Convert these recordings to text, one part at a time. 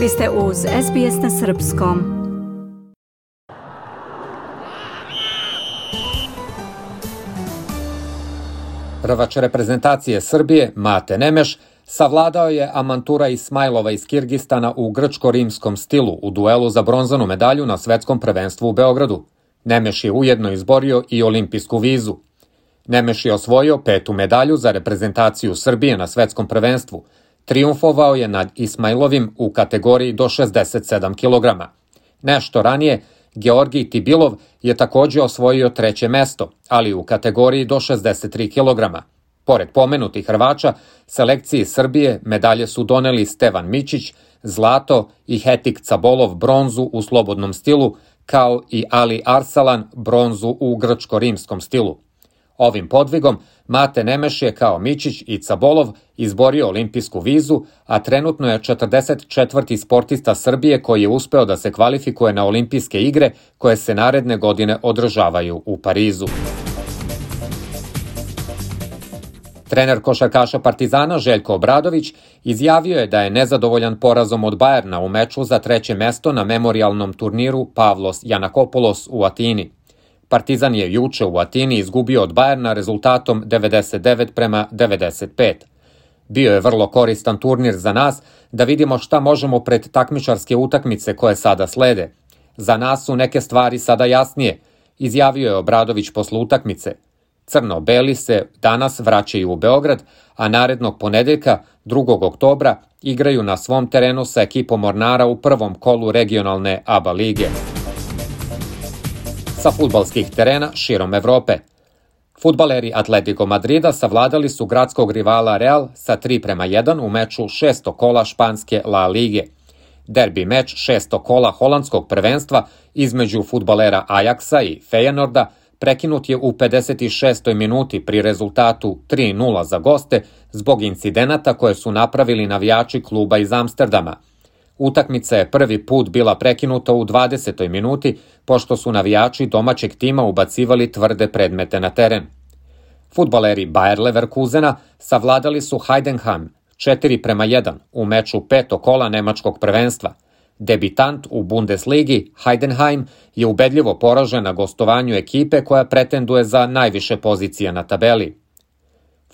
Vi ste uz SBS na Srpskom. Prvač reprezentacije Srbije, Mate Nemeš, savladao je Amantura Ismajlova iz Kirgistana u grčko-rimskom stilu u duelu za bronzanu medalju na svetskom prvenstvu u Beogradu. Nemeš je ujedno izborio i olimpijsku vizu. Nemeš je osvojio petu medalju za reprezentaciju Srbije na svetskom prvenstvu. Triumfovao je nad Ismailovim u kategoriji do 67 kg. Nešto ranije, Georgij Tibilov je takođe osvojio treće mesto, ali u kategoriji do 63 kg. Pored pomenutih Hrvača, selekciji Srbije medalje su doneli Stevan Mićić, zlato i Hetik Cabolov bronzu u slobodnom stilu, kao i Ali Arsalan bronzu u grčko-rimskom stilu. Ovim podvigom Mate Nemeš je kao Mićić i Cabolov izborio olimpijsku vizu, a trenutno je 44. sportista Srbije koji je uspeo da se kvalifikuje na olimpijske igre koje se naredne godine održavaju u Parizu. Trener košarkaša Partizana Željko Obradović izjavio je da je nezadovoljan porazom od Bajerna u meču za treće mesto na memorialnom turniru Pavlos Janakopolos u Atini. Partizan je juče u Atini izgubio od Bajerna rezultatom 99 prema 95. Bio je vrlo koristan turnir za nas da vidimo šta možemo pred takmičarske utakmice koje sada slede. Za nas su neke stvari sada jasnije, izjavio je Obradović posle utakmice – Crno-beli se danas vraćaju u Beograd, a narednog ponedeljka, 2. oktobra, igraju na svom terenu sa ekipom Mornara u prvom kolu regionalne ABA lige. Sa futbalskih terena širom Evrope. Futbaleri Atletico Madrida savladali su gradskog rivala Real sa 3 prema 1 u meču šesto kola španske La Lige. Derbi meč šesto kola holandskog prvenstva između futbalera Ajaxa i Fejenorda – prekinut je u 56. minuti pri rezultatu 3-0 za goste zbog incidenata koje su napravili navijači kluba iz Amsterdama. Utakmica je prvi put bila prekinuta u 20. minuti, pošto su navijači domaćeg tima ubacivali tvrde predmete na teren. Futbaleri Bayer Leverkusena savladali su Heidenheim 4 prema 1 u meču peto kola nemačkog prvenstva – Debitant u Bundesligi, Heidenheim, je ubedljivo poražen na gostovanju ekipe koja pretenduje za najviše pozicije na tabeli.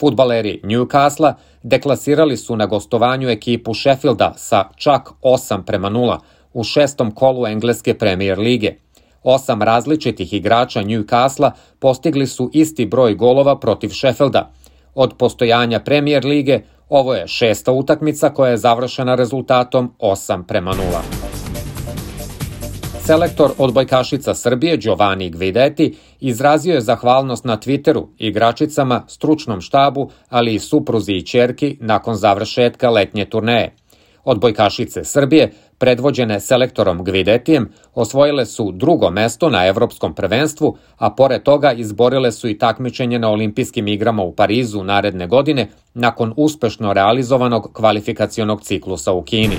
Futbaleri Newcastle deklasirali su na gostovanju ekipu Sheffielda sa čak 8 prema 0 u šestom kolu Engleske premier lige. Osam različitih igrača Newcastle postigli su isti broj golova protiv Sheffielda. Od postojanja premier lige Ovo je šesta utakmica koja je završena rezultatom 8 prema 0. Selektor odbojkašica Srbije Giovanni Gvideti izrazio je zahvalnost na Twitteru igračicama, stručnom štabu, ali i supruzi i čerki nakon završetka letnje turneje. Odbojkašice Srbije, predvođene selektorom Gvidetijem, osvojile su drugo mesto na evropskom prvenstvu, a pored toga izborile su i takmičenje na olimpijskim igrama u Parizu naredne godine nakon uspešno realizovanog kvalifikacionog ciklusa u Kini.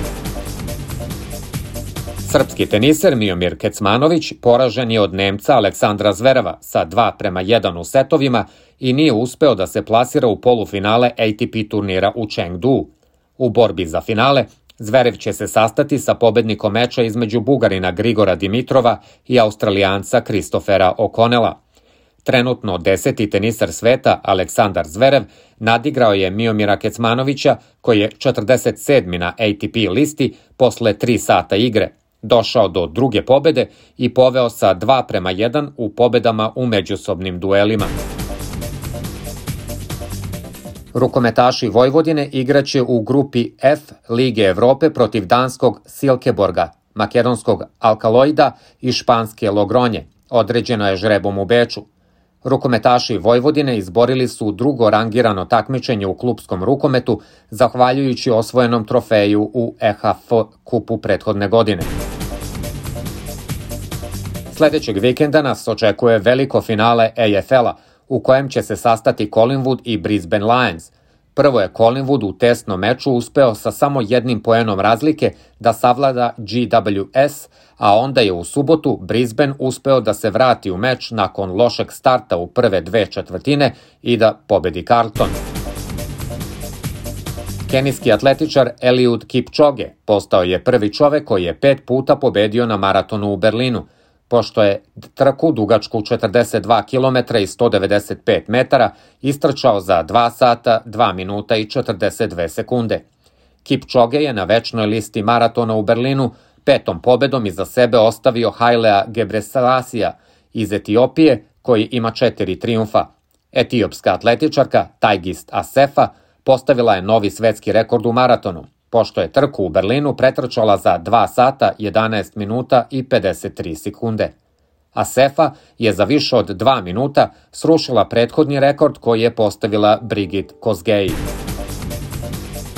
Srpski teniser Miomir Kecmanović poražen je od Nemca Aleksandra Zverava sa 2 prema 1 u setovima i nije uspeo da se plasira u polufinale ATP turnira u Chengdu. U borbi za finale Zverev će se sastati sa pobednikom meča između Bugarina Grigora Dimitrova i Australijanca Kristofera Okonela. Trenutno deseti tenisar sveta Aleksandar Zverev nadigrao je Miomira Kecmanovića koji je 47. na ATP listi posle 3 sata igre. Došao do druge pobede i poveo sa 2 prema 1 u pobedama u međusobnim duelima. Rukometaši Vojvodine igraće u grupi F Lige Evrope protiv danskog Silkeborga, makedonskog Alkaloida i španske Logronje. Određeno je žrebom u Beču. Rukometaši Vojvodine izborili su drugo rangirano takmičenje u klubskom rukometu, zahvaljujući osvojenom trofeju u EHF kupu prethodne godine. Sledećeg vikenda nas očekuje veliko finale AFL-a, u kojem će se sastati Collingwood i Brisbane Lions. Prvo je Collingwood u testnom meču uspeo sa samo jednim poenom razlike da savlada GWS, a onda je u subotu Brisbane uspeo da se vrati u meč nakon lošeg starta u prve dve četvrtine i da pobedi Carlton. Kenijski atletičar Eliud Kipchoge postao je prvi čovek koji je pet puta pobedio na maratonu u Berlinu, pošto je trku dugačku 42 km i 195 metara istrčao za 2 sata, 2 minuta i 42 sekunde. Kipchoge je na večnoj listi maratona u Berlinu petom pobedom iza sebe ostavio Hailea Gebreselasija iz Etiopije, koji ima četiri triumfa. Etiopska atletičarka Tajgist Asefa postavila je novi svetski rekord u maratonu, pošto je trku u Berlinu pretrčala za 2 sata, 11 minuta i 53 sekunde. Asefa je za više od 2 minuta srušila prethodni rekord koji je postavila Brigit Kosgei.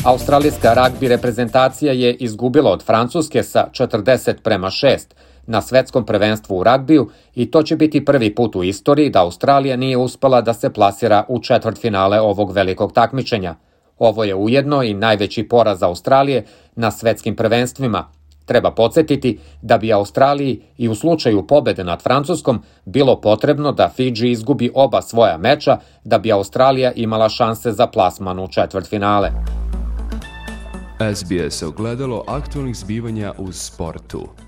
Australijska ragbi reprezentacija je izgubila od Francuske sa 40 prema 6 na svetskom prvenstvu u ragbiju i to će biti prvi put u istoriji da Australija nije uspela da se plasira u četvrtfinale ovog velikog takmičenja. Ovo je ujedno i najveći poraz Australije na svetskim prvenstvima. Treba podsjetiti da bi Australiji i u slučaju pobede nad Francuskom bilo potrebno da Fidži izgubi oba svoja meča da bi Australija imala šanse za plasman u četvrtfinale. SBS ogledalo aktualnih zbivanja u sportu.